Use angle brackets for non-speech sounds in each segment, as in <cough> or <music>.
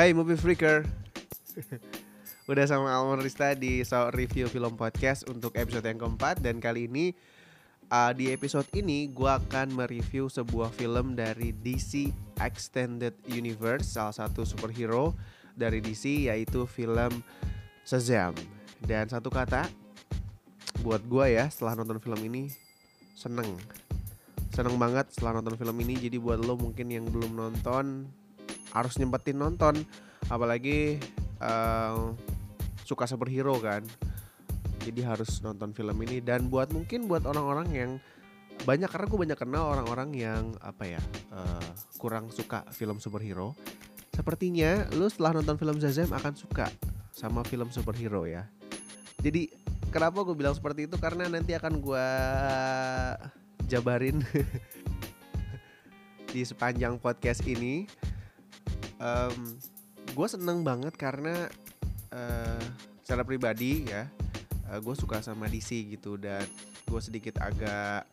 Hai Movie Freaker. <laughs> Udah sama Almon Rista di So Review Film Podcast untuk episode yang keempat. Dan kali ini uh, di episode ini gue akan mereview sebuah film dari DC Extended Universe Salah satu superhero dari DC yaitu film Shazam. Dan satu kata buat gue ya setelah nonton film ini seneng. Seneng banget setelah nonton film ini. Jadi buat lo mungkin yang belum nonton harus nyempetin nonton. Apalagi uh, suka superhero kan. Jadi harus nonton film ini. Dan buat mungkin buat orang-orang yang banyak karena gue banyak kenal orang-orang yang apa ya uh, kurang suka film superhero. Sepertinya lu setelah nonton film Zazam akan suka sama film superhero ya. Jadi kenapa gue bilang seperti itu? Karena nanti akan gue jabarin <laughs> di sepanjang podcast ini um, gue seneng banget karena uh, secara pribadi ya uh, gue suka sama DC gitu dan gue sedikit agak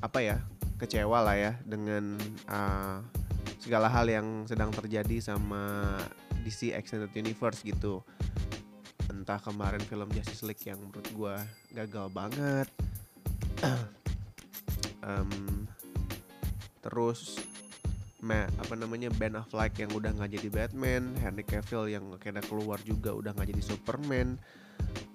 apa ya kecewa lah ya dengan uh, segala hal yang sedang terjadi sama DC Extended Universe gitu. Entah kemarin film Justice League yang menurut gue gagal banget. <clears throat> Um, terus Ma, apa namanya Ben Affleck yang udah nggak jadi Batman, Henry Cavill yang kena keluar juga udah nggak jadi Superman,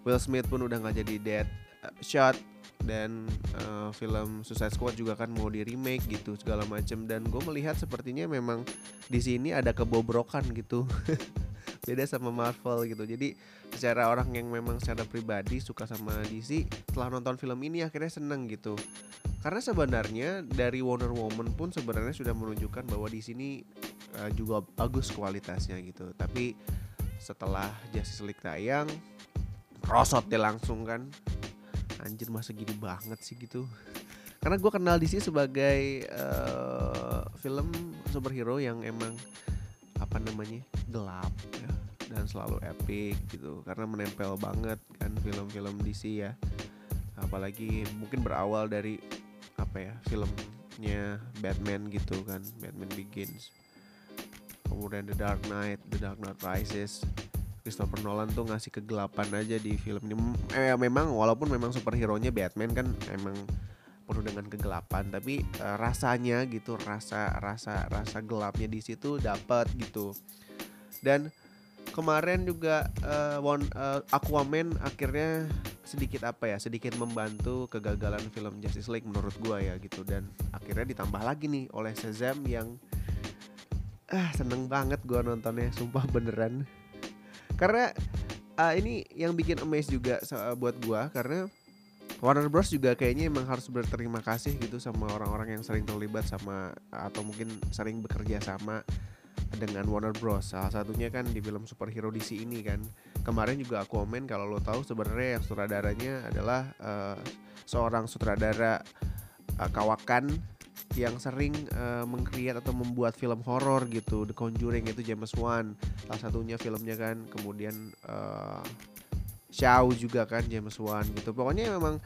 Will Smith pun udah nggak jadi Dead uh, Shot dan uh, film Suicide Squad juga kan mau di remake gitu segala macam dan gue melihat sepertinya memang di sini ada kebobrokan gitu <laughs> beda sama Marvel gitu. Jadi secara orang yang memang secara pribadi suka sama DC setelah nonton film ini akhirnya seneng gitu. Karena sebenarnya dari Wonder Woman pun sebenarnya sudah menunjukkan bahwa di sini uh, juga bagus kualitasnya gitu. Tapi setelah Justice League tayang rosot dia langsung kan anjir masa gini banget sih gitu. Karena gue kenal DC sebagai uh, film superhero yang emang apa namanya gelap ya dan selalu epic gitu. Karena menempel banget kan film-film DC ya. Apalagi mungkin berawal dari apa ya filmnya Batman gitu kan. Batman Begins. Kemudian The Dark Knight The Dark Knight Rises. Christopher Nolan tuh ngasih kegelapan aja di film ini. Eh, memang walaupun memang superhero nya Batman kan emang penuh dengan kegelapan. Tapi uh, rasanya gitu rasa rasa rasa gelapnya di situ dapat gitu. Dan kemarin juga uh, one, uh, Aquaman akhirnya sedikit apa ya sedikit membantu kegagalan film Justice League menurut gua ya gitu. Dan akhirnya ditambah lagi nih oleh Shazam yang ah seneng banget gua nontonnya sumpah beneran. Karena uh, ini yang bikin amazed juga uh, buat gua karena Warner Bros juga kayaknya emang harus berterima kasih gitu sama orang-orang yang sering terlibat sama atau mungkin sering bekerja sama dengan Warner Bros. Salah satunya kan di film superhero DC ini kan. Kemarin juga aku komen kalau lo tahu sebenarnya yang sutradaranya adalah uh, seorang sutradara uh, kawakan yang sering uh, mengkreat atau membuat film horor gitu. The Conjuring itu James Wan. Salah satunya filmnya kan. Kemudian uh, Shaw juga kan James Wan gitu. Pokoknya memang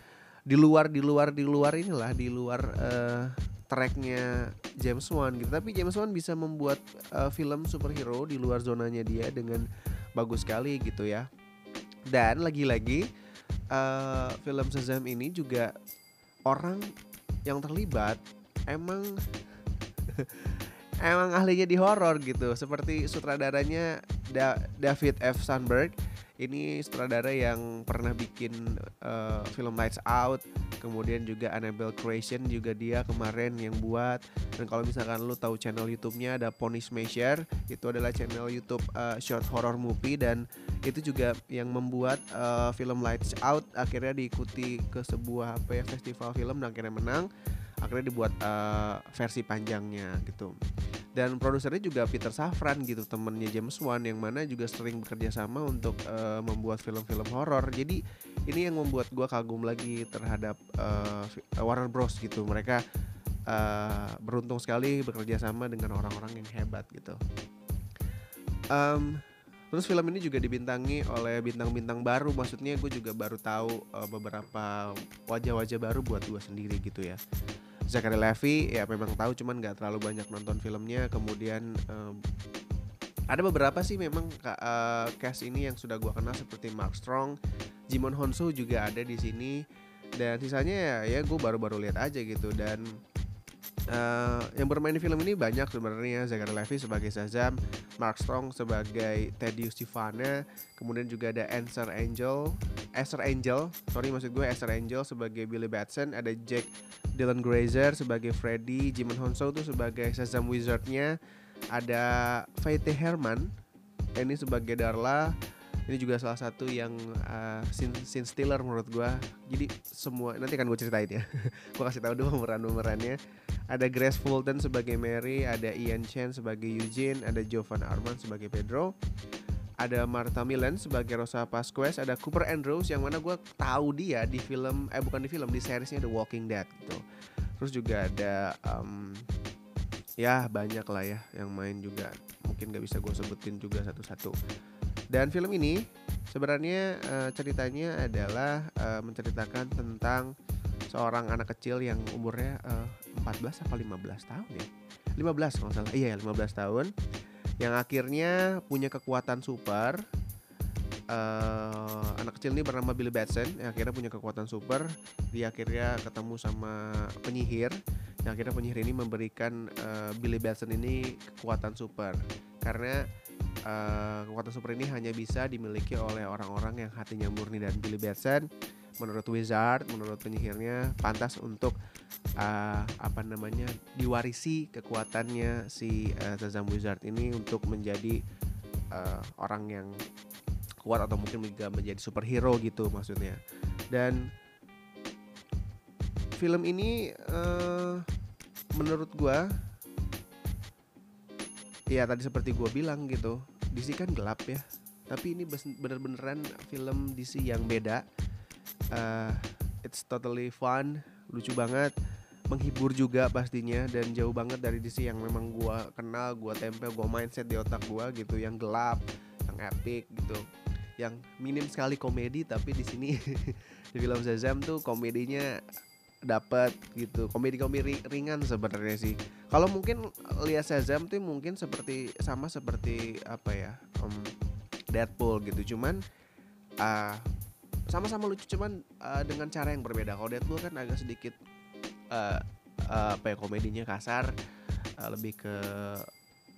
di luar di luar di luar inilah di luar uh, tracknya James Wan gitu. Tapi James Wan bisa membuat uh, film superhero di luar zonanya dia dengan bagus sekali gitu ya. Dan lagi-lagi uh, film Shazam ini juga orang yang terlibat emang <laughs> emang ahlinya di horor gitu seperti sutradaranya da David F. Sandberg ini sutradara yang pernah bikin uh, film Lights Out kemudian juga Annabelle Creation juga dia kemarin yang buat. Dan kalau misalkan lu tahu channel YouTube-nya ada Pony Smasher itu adalah channel YouTube uh, short horror movie dan itu juga yang membuat uh, film Lights Out akhirnya diikuti ke sebuah apa ya festival film dan akhirnya menang akhirnya dibuat uh, versi panjangnya gitu. Dan produsernya juga Peter Safran gitu temennya James Wan yang mana juga sering bekerja sama untuk uh, membuat film-film horor. Jadi ini yang membuat gue kagum lagi terhadap uh, Warner Bros gitu. Mereka uh, beruntung sekali bekerja sama dengan orang-orang yang hebat gitu. Um, terus film ini juga dibintangi oleh bintang-bintang baru. Maksudnya gue juga baru tahu beberapa wajah-wajah baru buat gue sendiri gitu ya Zachary Levi ya memang tahu cuman nggak terlalu banyak nonton filmnya. Kemudian um, ada beberapa sih memang uh, cast ini yang sudah gua kenal seperti Mark Strong, Jimon Honsu juga ada di sini. Dan sisanya ya ya gue baru-baru lihat aja gitu. Dan uh, yang bermain di film ini banyak sebenarnya. Zachary Levi sebagai Shazam, Mark Strong sebagai Teddy Stefana, kemudian juga ada Answer Angel, Esther Angel, sorry maksud gue Esther Angel sebagai Billy Batson, ada Jack Dylan Grazer sebagai Freddy, Jimon Honsu tuh sebagai Shazam Wizardnya, ada Faith Herman ini sebagai Darla. Ini juga salah satu yang uh, scene, scene stealer menurut gue. Jadi semua nanti kan gue ceritain ya. <laughs> Gue kasih tahu dulu pemeran-pemerannya ada Grace Fulton sebagai Mary ada Ian Chen sebagai Eugene ada Jovan Arman sebagai Pedro ada Martha Milan sebagai Rosa Pasquez ada Cooper Andrews yang mana gue tahu dia di film eh bukan di film di seriesnya The Walking Dead gitu. Terus juga ada um, ya banyak lah ya yang main juga. Mungkin gak bisa gue sebutin juga satu-satu. Dan film ini sebenarnya uh, ceritanya adalah uh, menceritakan tentang seorang anak kecil yang umurnya uh, 14 atau 15 tahun ya? 15 kalau salah. Iya ya 15 tahun. Yang akhirnya punya kekuatan super. Uh, anak kecil ini bernama Billy Batson. Yang akhirnya punya kekuatan super. Dia akhirnya ketemu sama penyihir. Yang akhirnya penyihir ini memberikan uh, Billy Batson ini kekuatan super. Karena uh, kekuatan super ini hanya bisa dimiliki oleh orang-orang yang hatinya murni. Dan Billy Batson menurut wizard menurut penyihirnya pantas untuk uh, apa namanya diwarisi kekuatannya si uh, Shazam Wizard ini untuk menjadi uh, orang yang kuat atau mungkin juga menjadi superhero gitu maksudnya. Dan film ini uh, menurut gue ya tadi seperti gue bilang gitu DC kan gelap ya. Tapi ini bener-beneran film DC yang beda uh, it's totally fun lucu banget menghibur juga pastinya dan jauh banget dari DC yang memang gue kenal gue tempel gue mindset di otak gue gitu yang gelap yang epic gitu yang minim sekali komedi tapi di sini <laughs> di film Shazam tuh komedinya dapat gitu komedi-komedi ringan sebenarnya sih. Kalau mungkin lihat Shazam tuh mungkin seperti sama seperti apa ya um, Deadpool gitu cuman uh, sama-sama lucu cuman uh, dengan cara yang berbeda. Kalau Deadpool kan agak sedikit uh, uh, apa ya komedinya kasar uh, lebih ke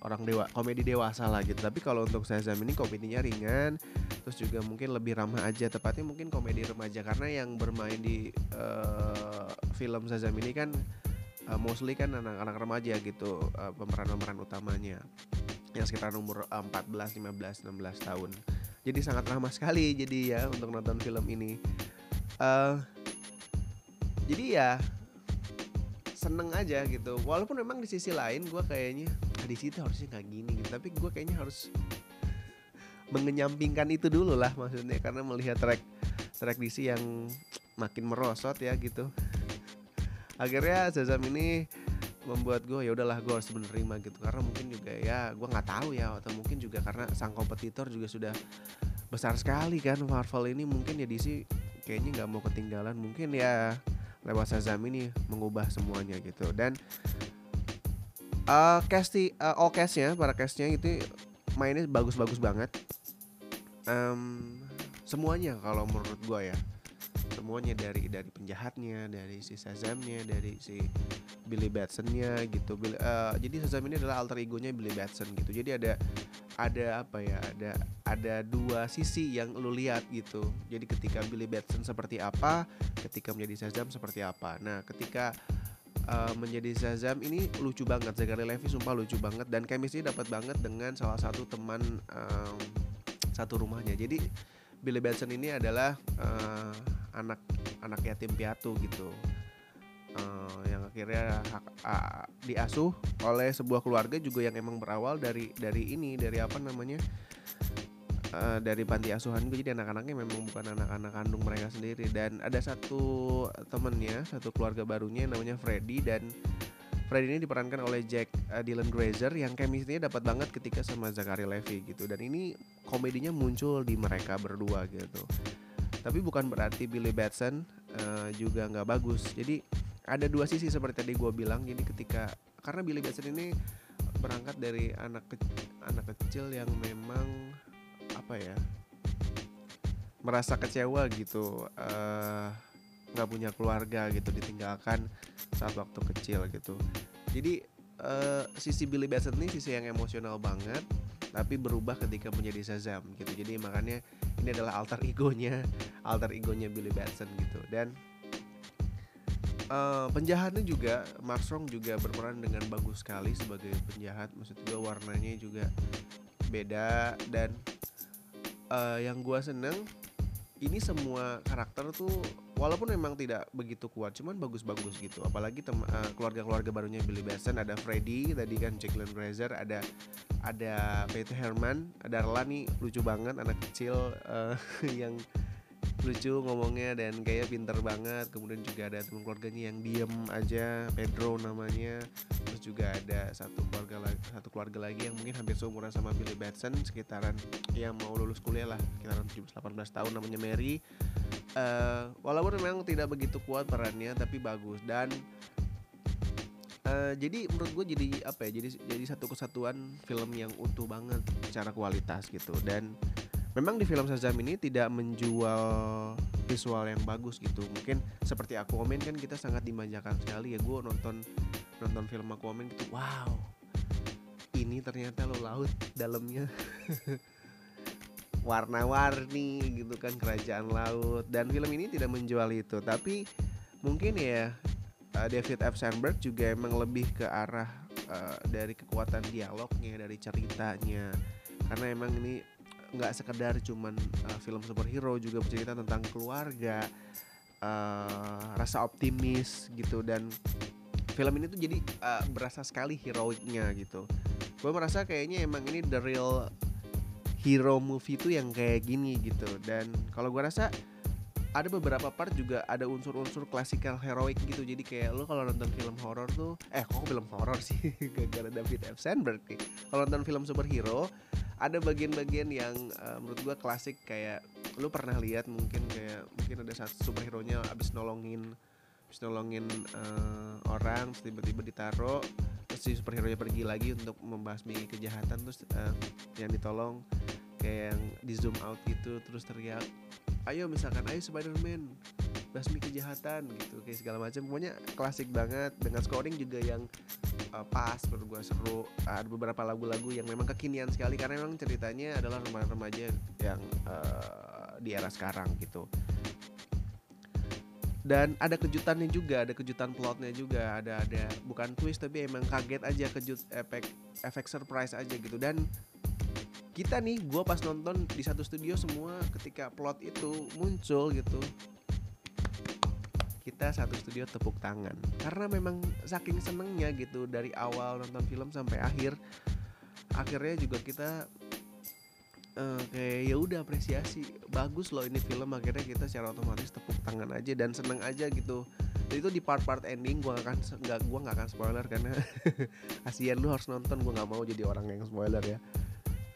orang dewa komedi dewasa lah gitu. Tapi kalau untuk Shazam ini komedinya ringan terus juga mungkin lebih ramah aja. Tepatnya mungkin komedi remaja karena yang bermain di uh, film Shazam ini kan uh, mostly kan anak-anak remaja gitu uh, pemeran-pemeran utamanya. Yang sekitar umur 14, 15, 16 tahun jadi sangat ramah sekali jadi ya untuk nonton film ini. Uh, jadi ya seneng aja gitu. Walaupun memang di sisi lain gue kayaknya di situ harusnya nggak gini gitu. Tapi gue kayaknya harus mengenyampingkan itu dulu lah maksudnya. Karena melihat track track DC yang makin merosot ya gitu. Akhirnya Shazam ini membuat gue ya udahlah gue harus menerima gitu. Karena mungkin juga ya gue nggak tahu ya atau mungkin juga karena sang kompetitor juga sudah besar sekali kan. Marvel ini mungkin ya DC kayaknya nggak mau ketinggalan. Mungkin ya lewat Shazam ini mengubah semuanya gitu. Dan uh, casti uh, all castnya para castnya itu mainnya bagus-bagus banget. Um, semuanya kalau menurut gue ya. Semuanya dari dari penjahatnya dari si Shazamnya dari si Billy Batsonnya gitu. Billy, uh, jadi Shazam ini adalah alter egonya Billy Batson gitu. Jadi ada ada apa ya ada ada dua sisi yang lu lihat gitu. Jadi ketika Billy Batson seperti apa ketika menjadi Shazam seperti apa. Nah ketika uh, menjadi Shazam ini lucu banget. Zachary Levi sumpah lucu banget. Dan chemistry dapat banget dengan salah satu teman um, satu rumahnya. Jadi Billy Batson ini adalah uh, anak anak yatim piatu gitu uh, yang akhirnya hak, uh, diasuh oleh sebuah keluarga juga yang emang berawal dari dari ini dari apa namanya uh, dari panti asuhan gue jadi anak-anaknya memang bukan anak-anak kandung mereka sendiri. Dan ada satu temennya satu keluarga barunya namanya Freddy. Dan Freddy ini diperankan oleh Jack uh, Dylan Grazer yang chemistry-nya dapat banget ketika sama Zachary Levi gitu. Dan ini komedinya muncul di mereka berdua gitu. Tapi bukan berarti Billy Batson uh, juga nggak bagus. Jadi ada dua sisi seperti tadi gue bilang jadi ketika karena Billy Batson ini berangkat dari anak ke anak kecil yang memang apa ya merasa kecewa gitu eh, nggak uh, punya keluarga gitu ditinggalkan saat waktu kecil gitu. Jadi uh, sisi Billy Batson ini sisi yang emosional banget tapi berubah ketika menjadi Shazam gitu. Jadi makanya ini adalah alter egonya alter egonya Billy Batson gitu. Dan uh, penjahatnya juga Mark Strong juga berperan dengan bagus sekali sebagai penjahat. Maksud gue warnanya juga beda dan uh, yang gue seneng ini semua karakter tuh walaupun memang tidak begitu kuat cuman bagus-bagus gitu. Apalagi uh, keluarga-keluarga barunya Billy Batson ada Freddy tadi kan Jacqueline Fraser ada ada Peter Herman ada Arla nih lucu banget anak kecil uh, <laughs> yang lucu ngomongnya dan kayak pinter banget. Kemudian juga ada teman keluarganya yang diem aja Pedro namanya. Terus juga ada satu keluarga lagi satu keluarga lagi yang mungkin hampir seumuran sama Billy Batson sekitaran yang mau lulus kuliah lah sekitaran 17-18 tahun namanya Mary. Uh, walaupun memang tidak begitu kuat perannya tapi bagus. Dan Uh, jadi menurut gue jadi apa ya jadi jadi satu kesatuan film yang utuh banget secara kualitas gitu. Dan memang di film Shazam ini tidak menjual visual yang bagus gitu. Mungkin seperti aku komen kan kita sangat dimanjakan sekali ya. Gue nonton nonton film aku komen gitu wow ini ternyata lo laut dalamnya. <laughs> Warna-warni gitu kan kerajaan laut. Dan film ini tidak menjual itu. Tapi mungkin ya eh, David F. Sandberg juga emang lebih ke arah uh, dari kekuatan dialognya dari ceritanya. Karena emang ini nggak sekedar cuman uh, film superhero juga bercerita tentang keluarga uh, rasa optimis gitu. Dan film ini tuh jadi uh, berasa sekali heroiknya gitu. Gue merasa kayaknya emang ini the real hero movie tuh yang kayak gini gitu. Dan kalau gue rasa ada beberapa part juga ada unsur-unsur klasikal heroik gitu. Jadi kayak lo kalau nonton film horor tuh eh kok film horor sih? <laughs> Gara-gara David F. Sandberg nih. Kalau nonton film superhero ada bagian-bagian yang uh, menurut gue klasik kayak lu pernah lihat mungkin kayak mungkin ada satu superhero nya abis nolongin abis nolongin uh, orang tiba-tiba ditaruh terus si superhero nya pergi lagi untuk membasmi kejahatan terus uh, yang ditolong kayak yang di zoom out gitu terus teriak ayo misalkan ayo Spiderman basmi kejahatan gitu kayak segala macam. Pokoknya klasik banget dengan scoring juga yang uh, pas menurut gue seru. Ada beberapa lagu-lagu yang memang kekinian sekali karena memang ceritanya adalah remaja-remaja yang uh, di era sekarang gitu. Dan ada kejutannya juga ada kejutan plotnya juga ada ada bukan twist tapi emang kaget aja kejut efek efek surprise aja gitu. Dan kita nih gue pas nonton di satu studio semua ketika plot itu muncul gitu kita satu studio tepuk tangan. Karena memang saking senengnya gitu dari awal nonton film sampai akhir akhirnya juga kita uh, kayak ya udah apresiasi. Bagus loh ini film akhirnya kita secara otomatis tepuk tangan aja dan seneng aja gitu. Dan itu di part-part ending gue akan nggak gua nggak akan spoiler karena <laughs> kasihan lu harus nonton gue nggak mau jadi orang yang spoiler ya.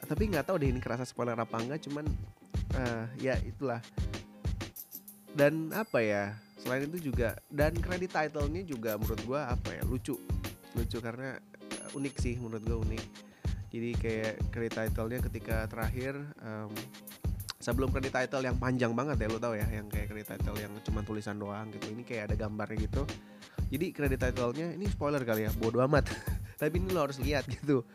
Tapi nggak tahu deh ini kerasa spoiler apa enggak cuman uh, ya itulah. Dan apa ya selain itu juga dan kredit title-nya juga menurut gue apa ya lucu. Lucu karena uh, unik sih menurut gue unik. Jadi kayak kredit title-nya ketika terakhir um, sebelum kredit title yang panjang banget ya lo tau ya yang kayak kredit title yang cuma tulisan doang gitu ini kayak ada gambarnya gitu. Jadi kredit title-nya ini spoiler kali ya bodo amat. <laughs> Tapi ini lo harus lihat gitu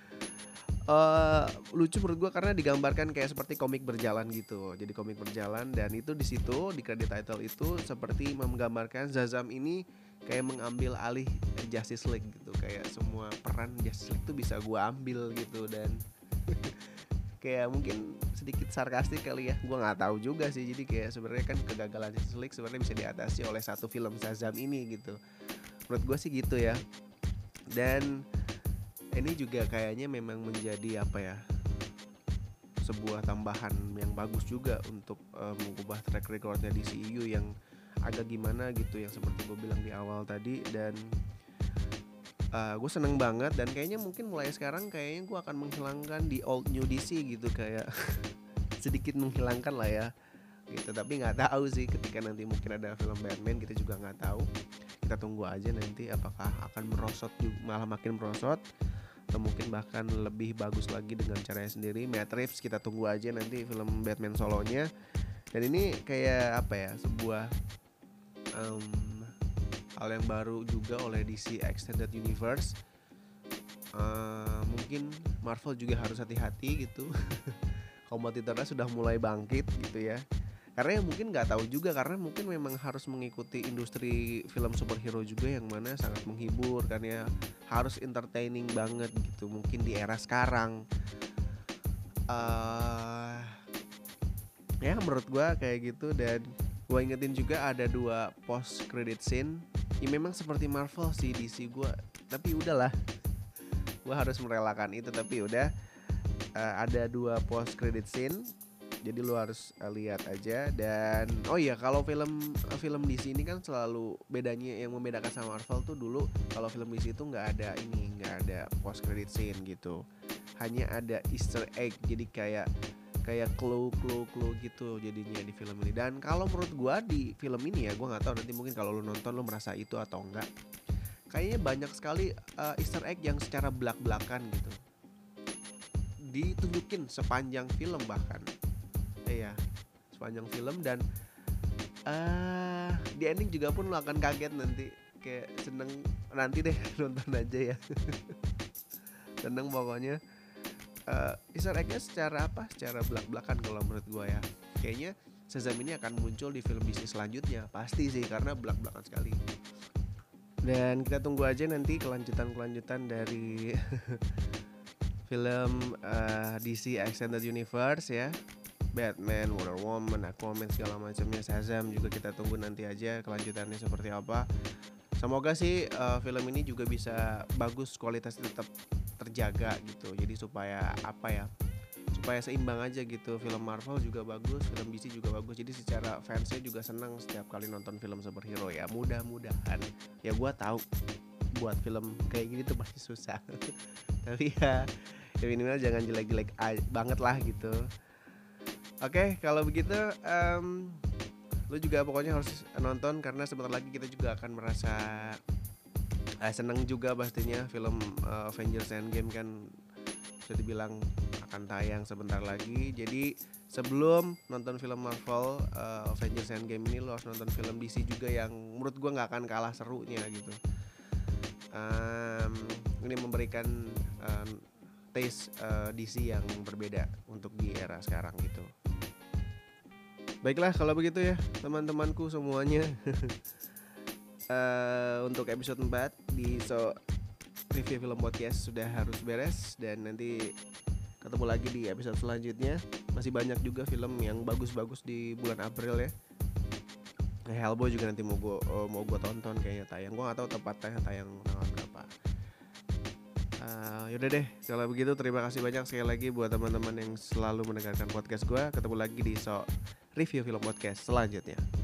uh, lucu menurut gue karena digambarkan kayak seperti komik berjalan gitu. Jadi komik berjalan dan itu di situ di credit title itu seperti menggambarkan Zazam ini kayak mengambil alih Justice League gitu. Kayak semua peran Justice League tuh bisa gue ambil gitu dan <laughs> kayak mungkin sedikit sarkastik kali ya. Gue nggak tahu juga sih. Jadi kayak sebenarnya kan kegagalan Justice League sebenarnya bisa diatasi oleh satu film Zazam ini gitu. Menurut gue sih gitu ya. Dan ini juga kayaknya memang menjadi apa ya sebuah tambahan yang bagus juga untuk uh, mengubah track recordnya di CEU yang agak gimana gitu yang seperti gue bilang di awal tadi. Dan uh, gue seneng banget dan kayaknya mungkin mulai sekarang kayaknya gue akan menghilangkan di old new DC gitu kayak <laughs> sedikit menghilangkan lah ya gitu. Tapi nggak tahu sih ketika nanti mungkin ada film Batman kita juga nggak tahu. Kita tunggu aja nanti apakah akan merosot juga malah makin merosot atau mungkin bahkan lebih bagus lagi dengan caranya sendiri. Matt Reeves kita tunggu aja nanti film Batman solonya. Dan ini kayak apa ya sebuah um, hal yang baru juga oleh DC Extended Universe. Uh, mungkin Marvel juga harus hati-hati gitu. <laughs> Kompetitornya sudah mulai bangkit gitu ya karena ya mungkin nggak tahu juga karena mungkin memang harus mengikuti industri film superhero juga yang mana sangat menghibur kan ya. Harus entertaining banget gitu mungkin di era sekarang. Uh, ya menurut gue kayak gitu. Dan gue ingetin juga ada dua post credit scene. Ya memang seperti Marvel sih DC gue tapi udahlah gue harus merelakan itu. Tapi udah uh, ada dua post credit scene jadi lu harus uh, lihat aja dan oh iya kalau film uh, film di sini kan selalu bedanya yang membedakan sama Marvel tuh dulu kalau film DC itu nggak ada ini nggak ada post credit scene gitu. Hanya ada Easter egg jadi kayak kayak clue clue clue gitu jadinya di film ini. Dan kalau menurut gua di film ini ya gua nggak tahu nanti mungkin kalau lu nonton lu merasa itu atau enggak kayaknya banyak sekali uh, Easter egg yang secara belak belakan gitu. Ditunjukin sepanjang film bahkan iya sepanjang film dan uh, di ending juga pun lo akan kaget nanti. Kayak seneng nanti deh <laughs> nonton aja ya. <laughs> Seneng pokoknya. Uh, Easter egg secara apa? Secara belak belakan kalau menurut gue ya. Kayaknya Shazam ini akan muncul di film bisnis selanjutnya. Pasti sih karena belak belakan sekali. Dan kita tunggu aja nanti kelanjutan kelanjutan dari <laughs> film uh, eh, DC Extended Universe ya Batman, Wonder Woman, Aquaman segala macamnya, Shazam juga kita tunggu nanti aja kelanjutannya seperti apa. Semoga sih uh, film ini juga bisa bagus kualitasnya tetap terjaga gitu. Jadi supaya apa ya? Supaya seimbang aja gitu. Film Marvel juga bagus, film DC juga bagus. Jadi secara fansnya juga senang setiap kali nonton film superhero ya. Mudah-mudahan ya gue tahu buat film kayak gini tuh pasti susah. <laughs> Tapi ya ya minimal jangan jelek-jelek banget lah gitu Oke, okay, kalau begitu um, lu juga pokoknya harus nonton karena sebentar lagi kita juga akan merasa uh, seneng juga pastinya film uh, Avengers Endgame kan bisa dibilang akan tayang sebentar lagi. Jadi sebelum nonton film Marvel uh, Avengers Endgame ini lo harus nonton film DC juga yang menurut gua nggak akan kalah serunya gitu. Um, ini memberikan um, taste uh, DC yang berbeda untuk di era sekarang gitu. Baiklah kalau begitu ya teman-temanku semuanya. Uh, <laughs> Untuk episode 4 di So Review Film Podcast sudah harus beres Dan nanti ketemu lagi di episode selanjutnya. Masih banyak juga film yang bagus-bagus di bulan April ya. Hellboy juga nanti mau gue oh, mau gue tonton kayaknya tayang. Gue gak tahu tepatnya tayang tanggal berapa uh, yaudah deh kalau begitu terima kasih banyak sekali lagi buat teman-teman yang selalu mendengarkan podcast gue ketemu lagi di so review film podcast selanjutnya.